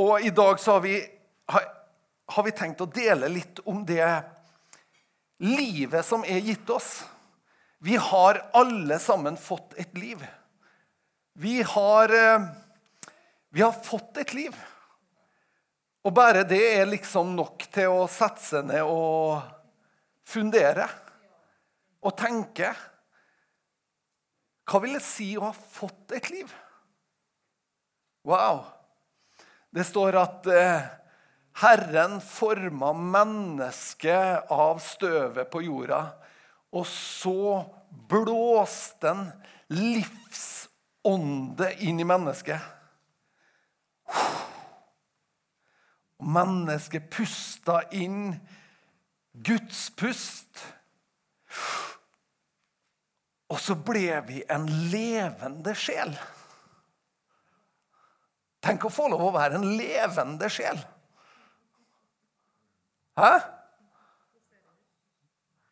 og i dag så har vi, har, har vi tenkt å dele litt om det livet som er gitt oss. Vi har alle sammen fått et liv. Vi har, eh, vi har fått et liv. Og bare det er liksom nok til å sette seg ned og fundere og tenke. Hva vil det si å ha fått et liv? Wow! Det står at eh, Herren forma mennesket av støvet på jorda, og så blåste han livsånde inn i mennesket. Og mennesket pusta inn Guds pust. Og så ble vi en levende sjel. Tenk å få lov å være en levende sjel. Hæ?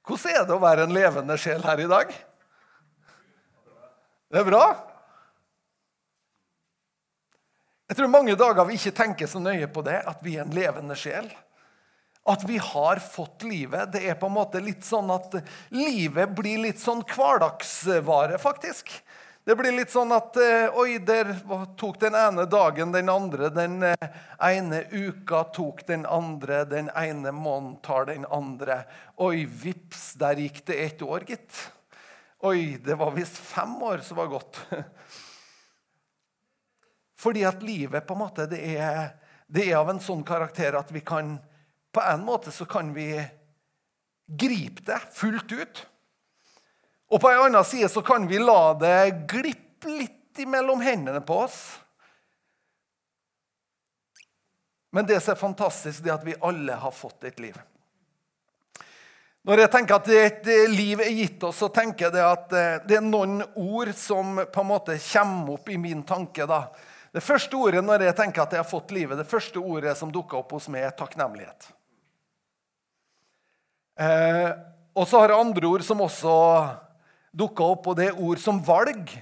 Hvordan er det å være en levende sjel her i dag? Det er bra? Jeg tror mange dager vi ikke tenker så nøye på det, at vi er en levende sjel. At vi har fått livet. Det er på en måte litt sånn at livet blir litt sånn hverdagsvare, faktisk. Det blir litt sånn at eh, Oi, der tok den ene dagen den andre. Den eh, ene uka tok den andre. Den ene måneden tar den andre. Oi, vips, der gikk det ett år, gitt. Oi, det var visst fem år som var gått. Fordi at livet på en måte, det er, det er, av en sånn karakter at vi kan På en måte så kan vi gripe det fullt ut. Og på en annen side så kan vi la det glippe litt mellom hendene på oss. Men det som er fantastisk, det er at vi alle har fått et liv. Når jeg tenker at et liv er gitt oss, så tenker jeg at eh, det er noen ord som på en måte kommer opp i min tanke. da. Det første ordet når jeg tenker at jeg har fått livet, det første ordet som dukker opp hos meg, er takknemlighet. Eh, og så har jeg andre ord som også dukker opp, og det er ord som valg.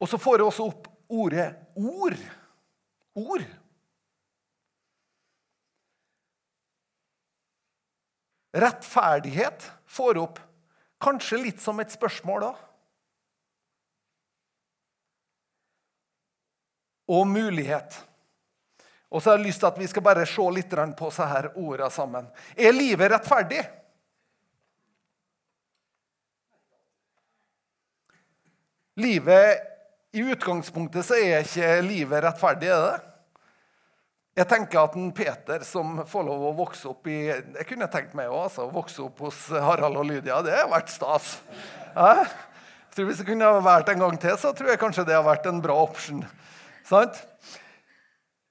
Og så får det også opp ordet ord. Ord. Rettferdighet får opp kanskje litt som et spørsmål da. og mulighet. Og så har jeg lyst til at vi skal bare se litt på disse ordene sammen. Er livet rettferdig? Livet I utgangspunktet så er ikke livet rettferdig, er det? Jeg tenker at en Peter som får lov å vokse opp i Jeg kunne tenkt meg også, altså, vokse opp hos Harald og Lydia. Det har vært stas. Jeg tror Hvis det kunne vært en gang til, så tror jeg kanskje det har vært en bra option. Sant?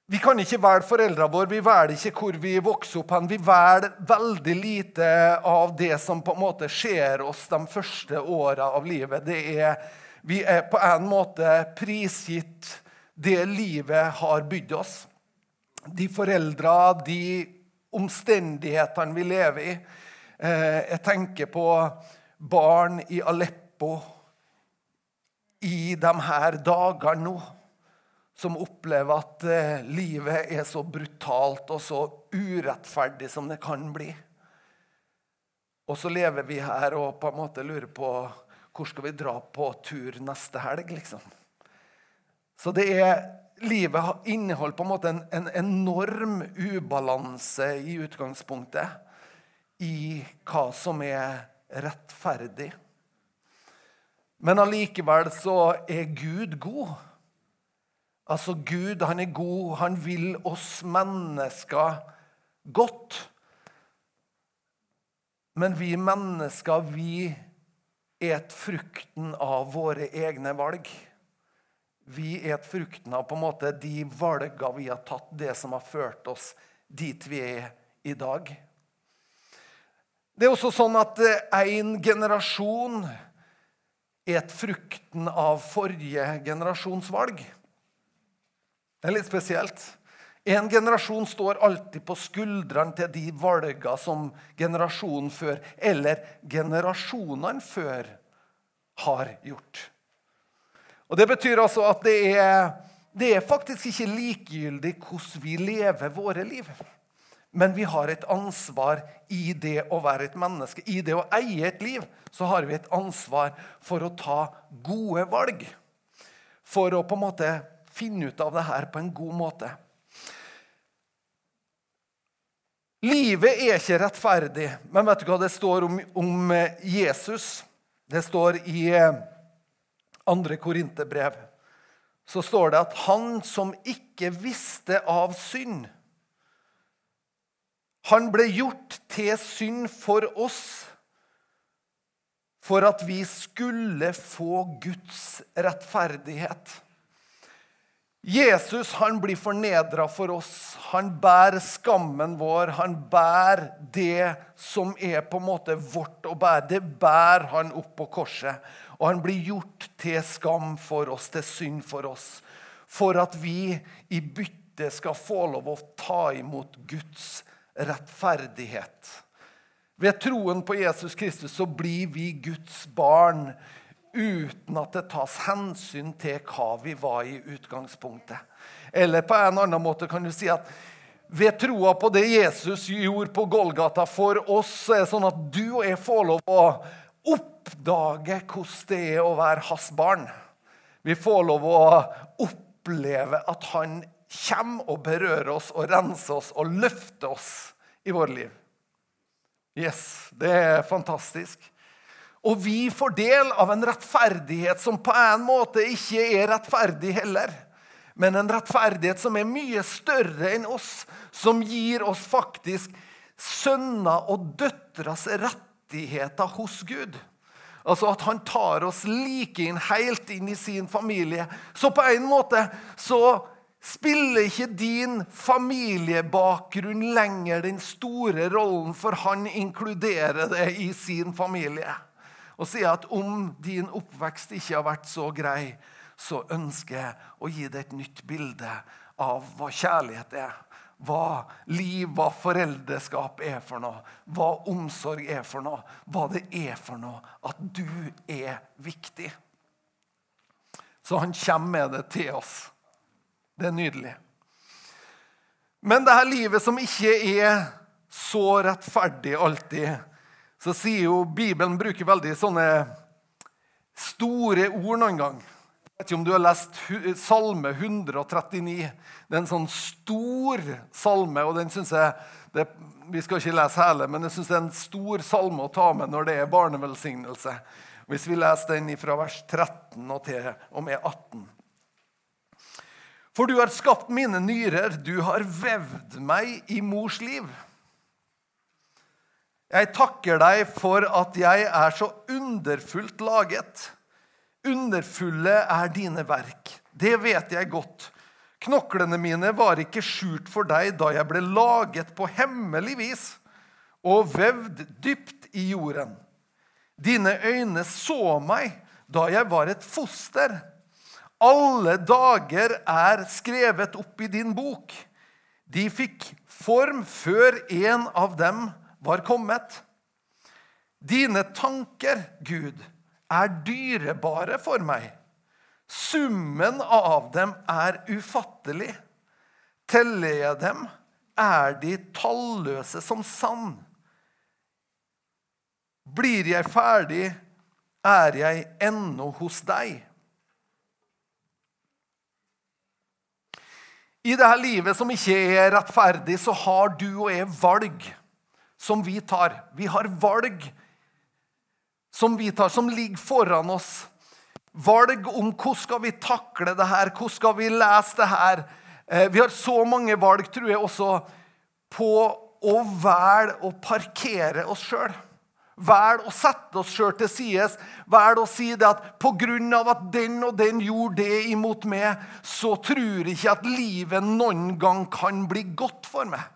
Vi kan ikke velge foreldrene våre, vi velger ikke hvor vi vokser opp. hen. Vi velger veldig lite av det som på en måte skjer oss de første åra av livet. Det er, vi er på en måte prisgitt det livet har bydd oss. De foreldra, de omstendighetene vi lever i. Eh, jeg tenker på barn i Aleppo i de her dagene nå som opplever at eh, livet er så brutalt og så urettferdig som det kan bli. Og så lever vi her og på en måte lurer på hvor skal vi dra på tur neste helg. liksom. Så det er, livet inneholder på en måte en, en enorm ubalanse i utgangspunktet i hva som er rettferdig. Men allikevel så er Gud god. Altså, Gud, han er god. Han vil oss mennesker godt. Men vi mennesker, vi et frukten av våre egne valg. Vi et frukten av på en måte de valgene vi har tatt, det som har ført oss dit vi er i dag. Det er også sånn at én generasjon et frukten av forrige generasjons valg. Det er litt spesielt. En generasjon står alltid på skuldrene til de valgene som generasjonen før, eller generasjonene før, har gjort. Og Det betyr altså at det er det er faktisk ikke likegyldig hvordan vi lever våre liv. Men vi har et ansvar i det å være et menneske. I det å eie et liv så har vi et ansvar for å ta gode valg. For å på en måte finne ut av det her på en god måte. Livet er ikke rettferdig, men vet du hva det står om, om eh, Jesus? Det står i eh, andre Korinterbrev. Så står det at han som ikke visste av synd, han ble gjort til synd for oss, for at vi skulle få Guds rettferdighet. Jesus han blir fornedra for oss. Han bærer skammen vår. Han bærer det som er på en måte vårt å bære. Det bærer han opp på korset. Og han blir gjort til skam for oss, til synd for oss. For at vi i bytte skal få lov å ta imot Guds rettferdighet. Ved troen på Jesus Kristus så blir vi Guds barn uten at det tas hensyn til hva vi var i utgangspunktet. Eller på en annen måte kan du si at ved troa på det Jesus gjorde på Golgata for oss, så er det sånn at du og jeg får lov å oppdage hvordan det er å være hans barn. Vi får lov å oppleve at han kommer og berører oss og renser oss og løfter oss i vårt liv. Yes, det er fantastisk. Og vi får del av en rettferdighet som på en måte ikke er rettferdig heller. Men en rettferdighet som er mye større enn oss, som gir oss faktisk sønner og døtres rettigheter hos Gud. Altså at han tar oss like inn, helt inn i sin familie. Så på en måte så spiller ikke din familiebakgrunn lenger den store rollen, for han inkluderer det i sin familie og sier at om din oppvekst ikke har vært så grei, så ønsker jeg å gi deg et nytt bilde av hva kjærlighet er. Hva liv, hva foreldreskap er for noe, hva omsorg er for noe. Hva det er for noe at du er viktig. Så han kommer med det til oss. Det er nydelig. Men det her livet som ikke er så rettferdig alltid, så sier jo Bibelen bruker veldig sånne store ord noen gang. Jeg vet ikke om du har lest Salme 139. Det er en sånn stor salme, og den synes jeg det, Vi skal ikke lese hele, men jeg synes det er en stor salme å ta med når det er barnevelsignelse. Hvis vi leser den fra vers 13 og til og med 18. For du har skapt mine nyrer, du har vevd meg i mors liv. Jeg takker deg for at jeg er så underfullt laget. Underfulle er dine verk. Det vet jeg godt. Knoklene mine var ikke skjult for deg da jeg ble laget på hemmelig vis og vevd dypt i jorden. Dine øyne så meg da jeg var et foster. Alle dager er skrevet opp i din bok. De fikk form før en av dem var kommet. Dine tanker, Gud, er dyrebare for meg. Summen av dem er ufattelig. Teller jeg dem, er de talløse som sand. Blir jeg ferdig, er jeg ennå hos deg. I dette livet som ikke er rettferdig, så har du og jeg valg som vi tar. Vi har valg som vi tar, som ligger foran oss. Valg om hvordan skal vi takle det her, hvordan skal vi lese det her. Eh, vi har så mange valg, tror jeg, også på å velge å parkere oss sjøl. Velg å sette oss sjøl til side. Velg å si det at pga. at den og den gjorde det imot meg, så tror jeg ikke at livet noen gang kan bli godt for meg.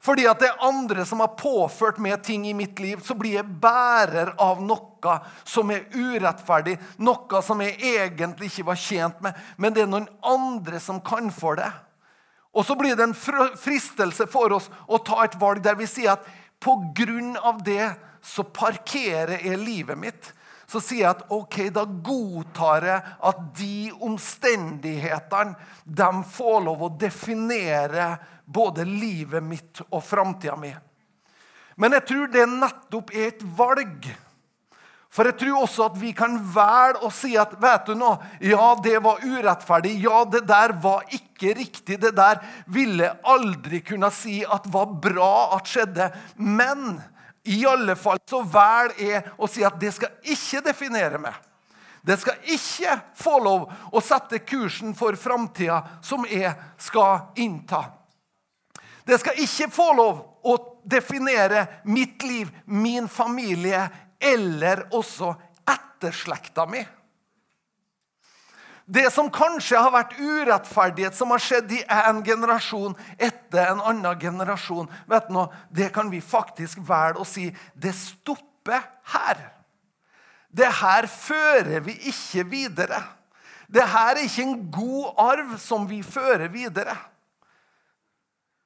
Fordi at det er andre som har påført meg ting i mitt liv, så blir jeg bærer av noe som er urettferdig, noe som jeg egentlig ikke var tjent med, men det er noen andre som kan for det. Og så blir det en fristelse for oss å ta et valg der vi sier at på grunn av det så parkerer jeg livet mitt. Så sier jeg at ok, da godtar jeg at de omstendighetene de får lov å definere både livet mitt og framtida mi. Men jeg tror det nettopp er et valg. For jeg tror også at vi kan velge å si at vet du nå, ja, det var urettferdig. Ja, det der var ikke riktig. Det der ville aldri kunne si at var bra at skjedde. Men i alle fall så velger jeg å si at det skal ikke definere meg. Det skal ikke få lov å sette kursen for framtida som jeg skal innta. Det skal ikke få lov å definere mitt liv, min familie eller også etterslekta mi. Det som kanskje har vært urettferdighet som har skjedd i en generasjon etter en annen generasjon, vet du, det kan vi faktisk velge å si det stopper her. Det her fører vi ikke videre. Det her er ikke en god arv som vi fører videre.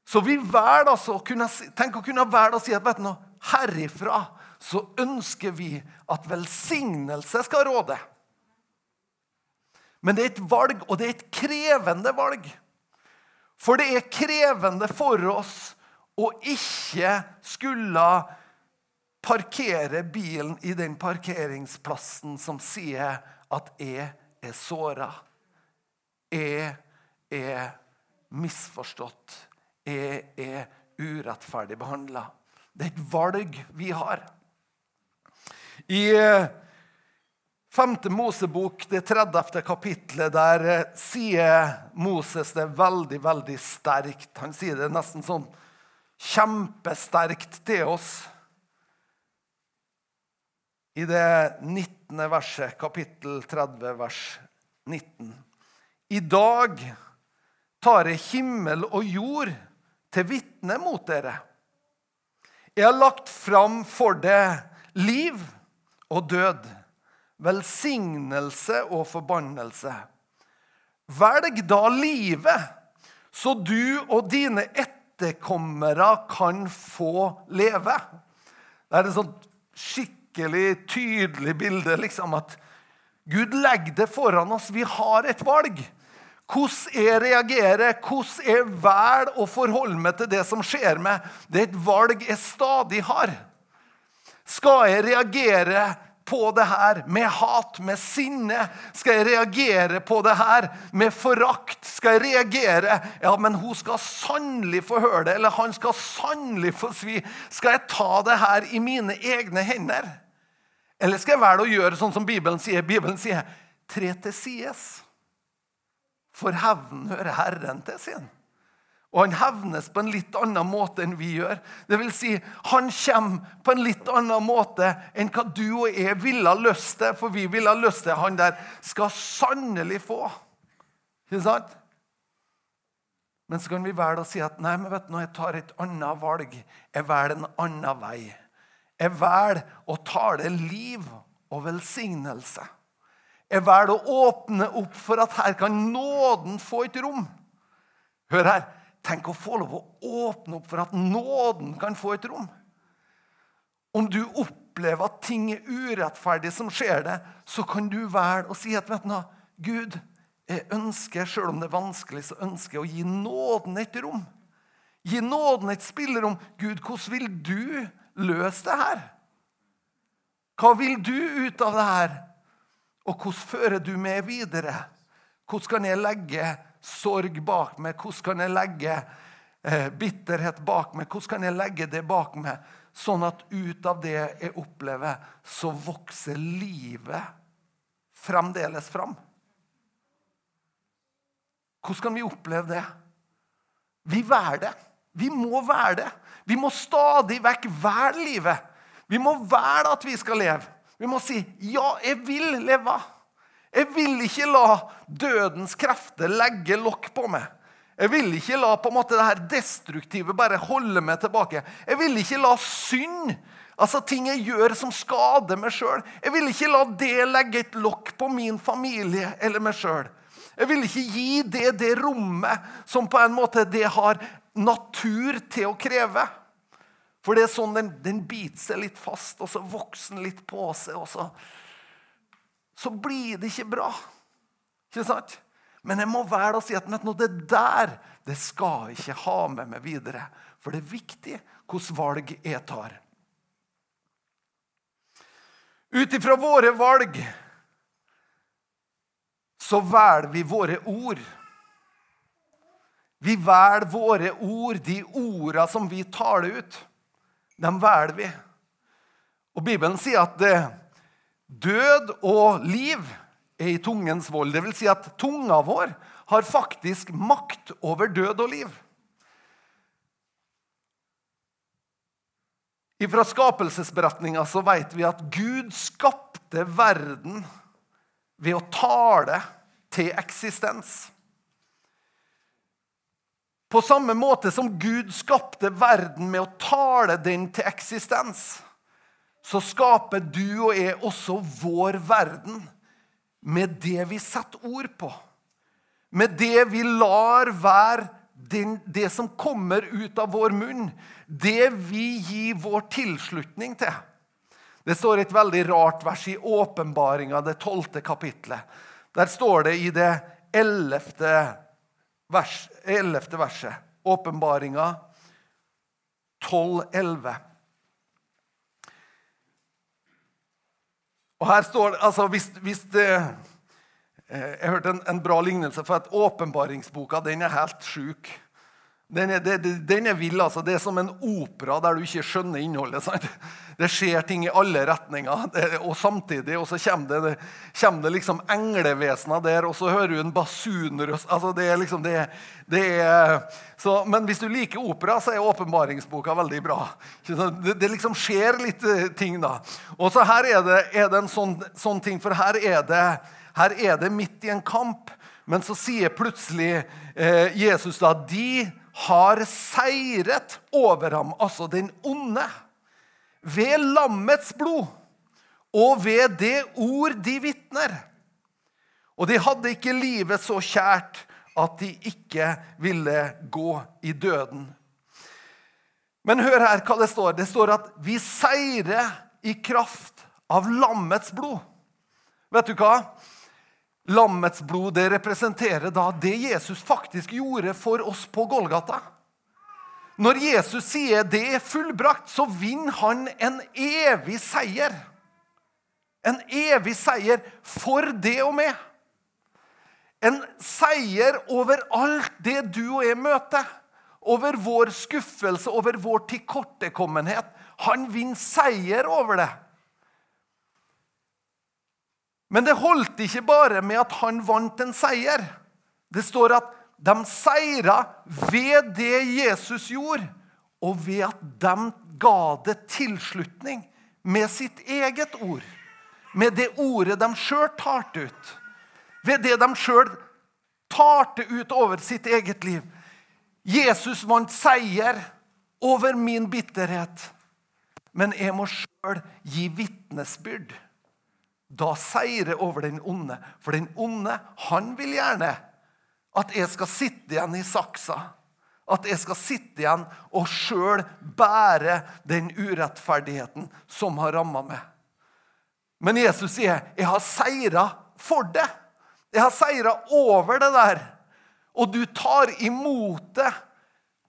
Så vi velger altså å kunne, tenk å kunne velge å si at vet du, herifra så ønsker vi at velsignelse skal råde. Men det er et valg, og det er et krevende valg. For det er krevende for oss å ikke skulle parkere bilen i den parkeringsplassen som sier at jeg er såra. Jeg er misforstått. Jeg er urettferdig behandla. Det er et valg vi har. I 5. Eh, Mosebok, det 30. kapitlet, der eh, sier Moses det veldig, veldig sterkt. Han sier det nesten sånn kjempesterkt til oss. I det 19. verset, kapittel 30, vers 19. I dag tar jeg himmel og jord til vitne mot dere. Jeg har lagt fram for det liv og død, velsignelse og forbannelse. Velg da livet, så du og dine etterkommere kan få leve. Det er et sånt skikkelig tydelig bilde. liksom at Gud legger det foran oss. Vi har et valg. Hvordan jeg reagerer, hvordan jeg velger å forholde meg til det som skjer meg, det er et valg jeg stadig har. Skal jeg reagere på det her med hat, med sinne? Skal jeg reagere på det her med forakt? Skal jeg reagere Ja, men hun skal sannelig få høre det, eller han skal sannelig få svi. Skal jeg ta det her i mine egne hender? Eller skal jeg velge å gjøre sånn som Bibelen sier? Bibelen sier tre til sides. For hevnen hører Herren til sin. Og han hevnes på en litt annen måte enn vi gjør. Det vil si, Han kommer på en litt annen måte enn hva du og jeg ville ha lyst til. For vi ville ha lyst til han der skal sannelig få. Ikke sant? Men så kan vi velge å si at nei, men vet du, jeg tar et annet valg. Jeg velger en annen vei. Jeg velger å tale liv og velsignelse. Jeg velger å åpne opp for at her kan nåden få et rom. Hør her. Tenk å få lov å åpne opp for at nåden kan få et rom. Om du opplever at ting er urettferdig som skjer det, så kan du velge å si at vet du, Gud, jeg ønsker, selv om det er vanskelig, så ønsker jeg å gi nåden et rom. Gi nåden et spillerom. Gud, hvordan vil du løse det her? Hva vil du ut av det her? Og hvordan fører du meg videre? Hvordan kan jeg legge sorg bak meg? Hvordan kan jeg legge eh, bitterhet bak meg? Hvordan kan jeg legge det bak meg, sånn at ut av det jeg opplever, så vokser livet fremdeles fram? Hvordan kan vi oppleve det? Vi være det. Vi må være det. Vi må stadig vekk være livet. Vi må være at vi skal leve. Vi må si 'ja, jeg vil leve'. Jeg vil ikke la dødens krefter legge lokk på meg. Jeg vil ikke la på en måte det her destruktive bare holde meg tilbake. Jeg vil ikke la synd, altså ting jeg gjør som skader meg sjøl, jeg vil ikke la det legge et lokk på min familie eller meg sjøl. Jeg vil ikke gi det det rommet som på en måte det har natur til å kreve. For det er sånn den, den biter seg litt fast, og så vokser den litt på seg. og så så blir det ikke bra. Ikke sant? Men jeg må velge å si at det der det skal jeg ikke ha med meg videre. For det er viktig hvilke valg jeg tar. Ut ifra våre valg så velger vi våre ord. Vi velger våre ord, de orda som vi taler ut. Dem velger vi. Og Bibelen sier at død og liv er i tungens vold. Det vil si at tunga vår har faktisk makt over død og liv. Fra skapelsesberetninga så vet vi at Gud skapte verden ved å tale til eksistens. På samme måte som Gud skapte verden med å tale den til eksistens, så skaper du og jeg også vår verden med det vi setter ord på. Med det vi lar være det som kommer ut av vår munn. Det vi gir vår tilslutning til. Det står et veldig rart vers i åpenbaringa, det tolvte kapitlet. Der står det i det ellevte, vers, verset. Åpenbaringa 12.11. Og her står det, altså hvis, hvis det, eh, Jeg hørte en, en, bra lignelse, for at åpenbaringsboka den er helt sjuk. Den er, den, den er vill. altså. Det er som en opera der du ikke skjønner innholdet. Sant? Det skjer ting i alle retninger, og samtidig og så kommer det, kommer det liksom englevesener der, og så hører du en basunrøst altså det er liksom, det, det er, så, Men hvis du liker opera, så er åpenbaringsboka veldig bra. Det, det liksom skjer litt eh, ting, da. Og så her er det, er en sånn, sånn, ting, for her er, her er det midt i en kamp. Men så sier plutselig eh, Jesus da de har seiret over ham, altså den onde, ved lammets blod og ved det ord de vitner. Og de hadde ikke livet så kjært at de ikke ville gå i døden. Men hør her hva det står. Det står at vi seirer i kraft av lammets blod. Vet du hva? Lammets blod det representerer da det Jesus faktisk gjorde for oss på Golgata. Når Jesus sier 'det er fullbrakt', så vinner han en evig seier. En evig seier for det og meg. En seier over alt det du og jeg møter. Over vår skuffelse, over vår tilkortekommenhet. Han vinner seier over det. Men det holdt ikke bare med at han vant en seier. Det står at de seira ved det Jesus gjorde, og ved at de ga det tilslutning med sitt eget ord. Med det ordet de sjøl talte ut. Ved det de sjøl talte ut over sitt eget liv. Jesus vant seier over min bitterhet. Men jeg må sjøl gi vitnesbyrd da seire over den onde. For den onde, han vil gjerne at jeg skal sitte igjen i saksa. At jeg skal sitte igjen og sjøl bære den urettferdigheten som har ramma meg. Men Jesus sier, 'Jeg har seira for det'. Jeg har seira over det der. Og du tar imot det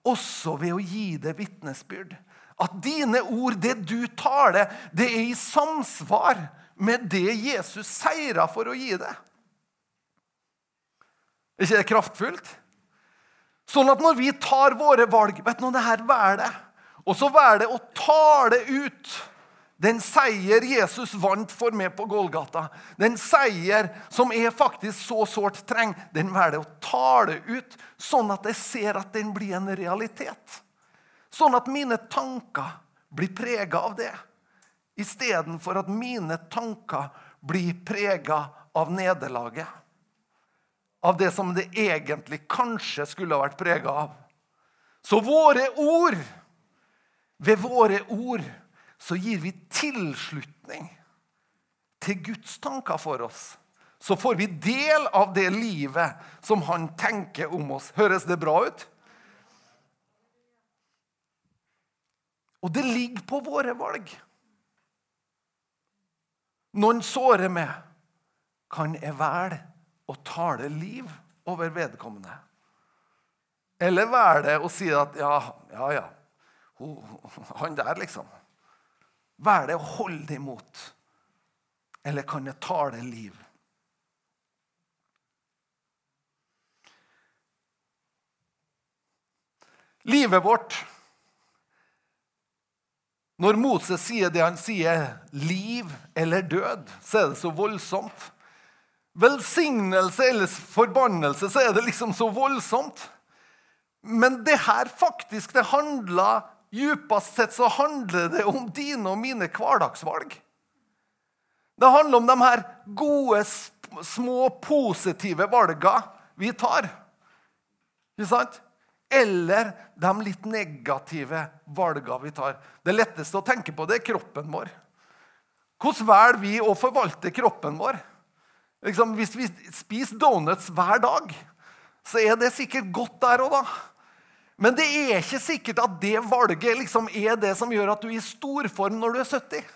også ved å gi det vitnesbyrd. At dine ord, det du taler, det er i samsvar med det Jesus seira for å gi det. Er ikke det kraftfullt? Sånn at når vi tar våre valg vet du, det her det. Og så velger det å tale ut den seier Jesus vant for meg på Golgata. Den seier som jeg faktisk så sårt trenger. Den velger å tale ut, sånn at jeg ser at den blir en realitet. Sånn at mine tanker blir prega av det istedenfor at mine tanker blir prega av nederlaget. Av det som det egentlig kanskje skulle ha vært prega av. Så våre ord Ved våre ord så gir vi tilslutning til Guds tanker for oss. Så får vi del av det livet som han tenker om oss. Høres det bra ut? Og det ligger på våre valg. Noen sårer meg. kan jeg velge å tale liv over vedkommende? Eller velge å si at ja, ja, ja. Han der, liksom. Velge å holde imot. Eller kan jeg tale liv? Livet vårt Når Moses sier det han sier, liv eller død, så er det så voldsomt. Velsignelse eller forbannelse, så er det liksom så voldsomt. Men det her faktisk, det handler Djupest sett så handler det om dine og mine hverdagsvalg. Det handler om de her gode, små, positive valgene vi tar. Ikke sant? Eller de litt negative valgene vi tar. Det letteste å tenke på det er kroppen vår. Hvordan velger vi å forvalte kroppen vår? Liksom, hvis vi spiser donuts hver dag, så er det sikkert godt der og da. Men det er ikke sikkert at det valget liksom er det som gjør at du er i storform når du er 70.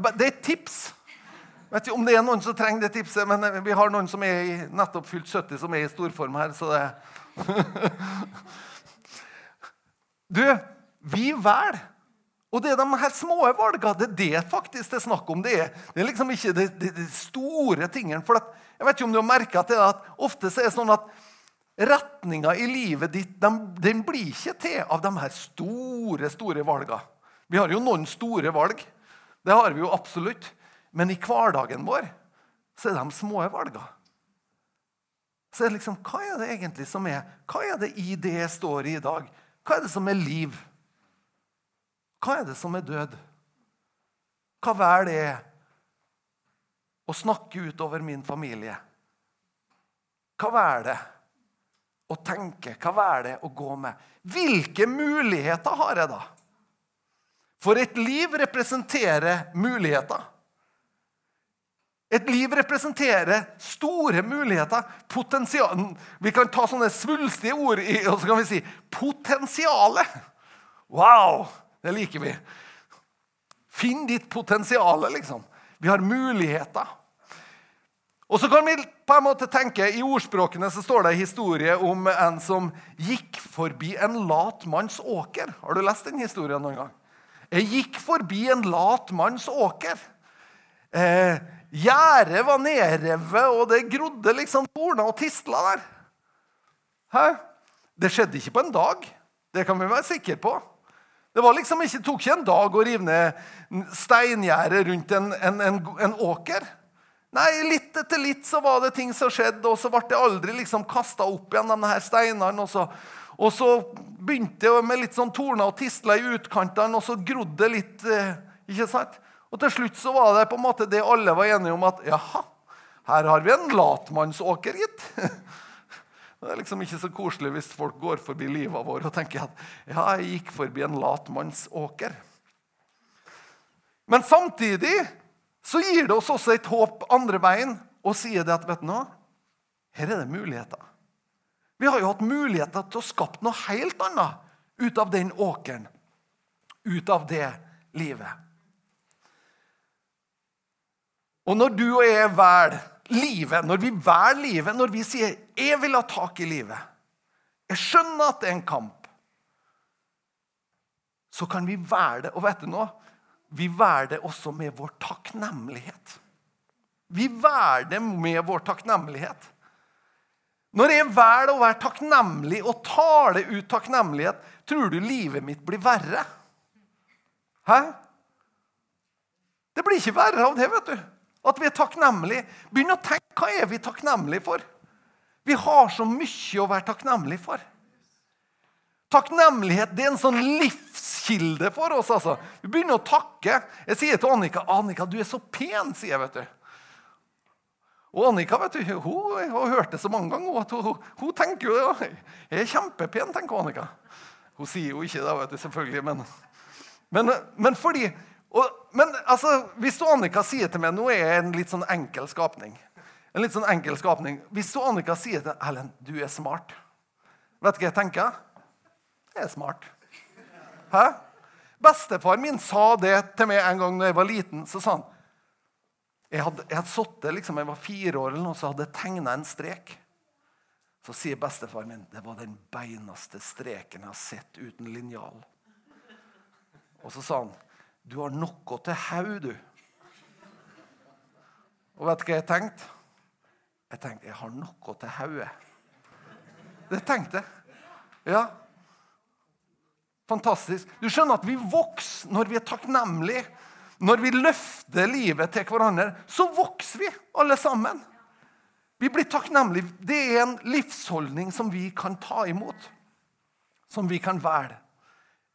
Det er et tips. Vet ikke om det er noen som trenger det tipset, men vi har noen som er nettopp fylt 70 som er i storform her. så det Du, vi velger. Og det er de her små valgene det er det faktisk det er snakk om. Det er, det er liksom ikke de, de, de store tingene. For at, jeg vet ikke om du har merka at, at ofte så er det sånn at retninga i livet ditt den, den, blir ikke til av de her store, store valgene. Vi har jo noen store valg. Det har vi jo absolutt. Men i hverdagen vår så er det de små valgene. Så er det liksom, Hva er det egentlig som er Hva er det i det jeg står i i dag? Hva er det som er liv? Hva er det som er død? Hva vel det å snakke utover min familie? Hva vel det å tenke? Hva vel det å gå med? Hvilke muligheter har jeg da? For et liv representerer muligheter. Et liv representerer store muligheter. Potensial. Vi kan ta sånne svulstige ord i, og så kan vi si potensialet. Wow! Det liker vi. Finn ditt potensial, liksom. Vi har muligheter. Og så kan vi på en måte tenke, I ordspråkene så står det en historie om en som gikk forbi en lat manns åker. Har du lest den historien noen gang? Jeg gikk forbi en lat manns åker. Eh, Gjerdet var nedrevet, og det grodde liksom torner og tistler der. Hæ? Det skjedde ikke på en dag. Det kan vi være sikre på. Det liksom ikke, tok ikke en dag å rive ned steingjerdet rundt en, en, en, en, åker. Nei, Litt etter litt så var det ting som skjedde, og så ble det aldri liksom kasta opp igjen, de her steinene. Og så, og så begynte det med litt sånn torner og tistler i utkantene, og så grodde det litt. Eh, ikke sant? Og til slutt så var det på en måte det alle var enige om at jaha, her har vi en latmannsåker, gitt. Det er liksom ikke så koselig hvis folk går forbi livet vårt og tenker at ja, jeg gikk forbi en latmannsåker. Men samtidig så gir det oss også et håp andre veien og sier det at vet du noe, her er det muligheter. Vi har jo hatt muligheter til å skape noe helt annet ut av den åkeren. Ut av det livet. Og når du og jeg velger livet, når vi velger livet, når vi sier 'jeg vil ha tak i livet', jeg skjønner at det er en kamp, så kan vi være det. Og vet du noe? Vi velger det også med vår takknemlighet. Vi velger det med vår takknemlighet. Når jeg velger å være takknemlig og tale ut takknemlighet, tror du livet mitt blir verre? Hæ? Det blir ikke verre av det, vet du. At vi er takknemlige. Begynn å tenke hva er vi takknemlige for. Vi har så mye å være takknemlige for. Takknemlighet det er en sånn livskilde for oss. altså. Vi begynner å takke. Jeg sier til Annika Annika, du er så pen. sier jeg, vet du. Og Annika vet du, hun har hørt det så mange ganger. at Hun, hun tenker jo ja, jeg er kjempepen, tenker Annika. Hun sier jo ikke det, vet du, selvfølgelig, men, men, men fordi og, men altså, hvis du Annika sier til meg Nå er jeg en litt sånn enkel skapning. En litt sånn enkel skapning. Hvis du Annika sier til Ellen du er smart Vet du hva jeg tenker? Jeg er smart. Hæ? Bestefar min sa det til meg en gang da jeg var liten. Så sa han Jeg hadde, jeg hadde sittet liksom, jeg var fire år eller noe, så hadde jeg tegna en strek. Så sier bestefar min det var den beineste streken jeg har sett uten linjal. Og så sa han du har noe til haug, du. Og vet du hva jeg tenkte? Jeg tenkte jeg har noe til hodet. Det tenkte jeg. Ja. Fantastisk. Du skjønner at vi vokser når vi er takknemlige. Når vi løfter livet til hverandre, så vokser vi alle sammen. Vi blir takknemlige. Det er en livsholdning som vi kan ta imot. Som vi kan velge.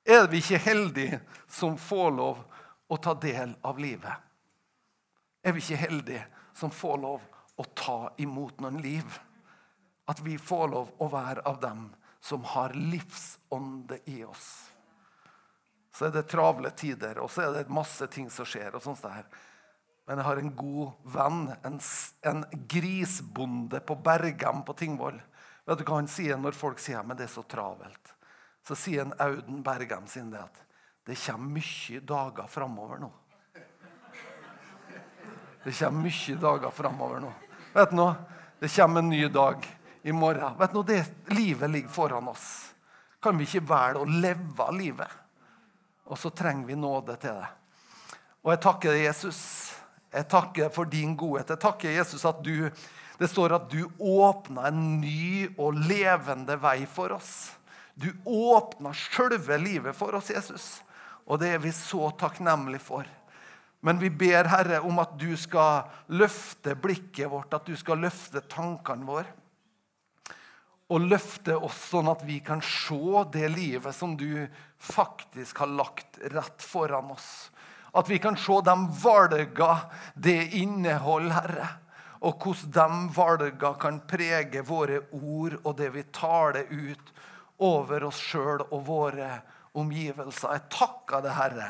Er vi ikke heldige som får lov å ta del av livet? Er vi ikke heldige som får lov å ta imot noen liv? At vi får lov å være av dem som har livsånde i oss. Så er det travle tider, og så er det masse ting som skjer. og sånt der. Men jeg har en god venn, en, en grisbonde på Bergam på Tingvoll. Vet du hva han sier når folk sier men det er så travelt? Så sier en Auden Bergem sin det at det kommer mye dager framover nå. Det kommer mye dager framover nå. Vet du noe? Det kommer en ny dag i morgen. Vet du noe? Det Livet ligger foran oss. Kan vi ikke velge å leve livet? Og så trenger vi nåde til det. Og jeg takker deg, Jesus. Jeg takker for din godhet. Jeg takker Jesus at du Det står at du åpna en ny og levende vei for oss. Du åpna sjølve livet for oss, Jesus. Og det er vi så takknemlige for. Men vi ber, Herre, om at du skal løfte blikket vårt, at du skal løfte tankene våre. Og løfte oss sånn at vi kan se det livet som du faktisk har lagt rett foran oss. At vi kan se de valga det inneholder, Herre. Og hvordan de valga kan prege våre ord og det vi taler ut over oss sjøl og våre omgivelser. Jeg takker deg, Herre,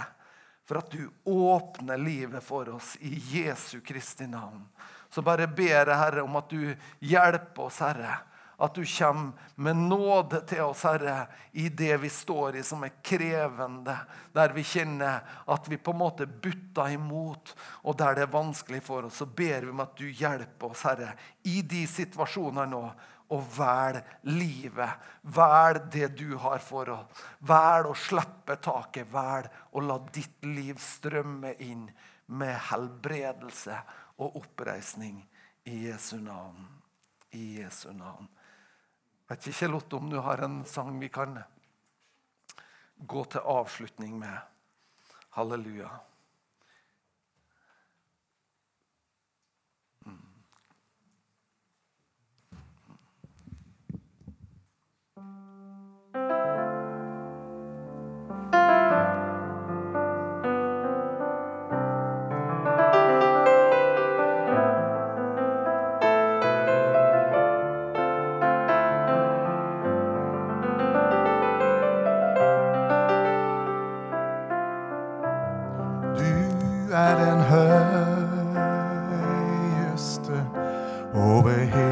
for at du åpner livet for oss i Jesu Kristi navn. Så bare ber jeg, Herre, om at du hjelper oss, Herre. At du kommer med nåde til oss, Herre, i det vi står i som er krevende. Der vi kjenner at vi på en måte butter imot, og der det er vanskelig for oss. Så ber vi om at du hjelper oss, Herre, i de situasjonene nå og velg livet. Velg det du har for oss. Velg å slippe taket. Velg å la ditt liv strømme inn med helbredelse og oppreisning i Jesu navn. I Jesu navn. Vet ikke Lotte, om du har en sang vi kan gå til avslutning med. Halleluja. höjes över here.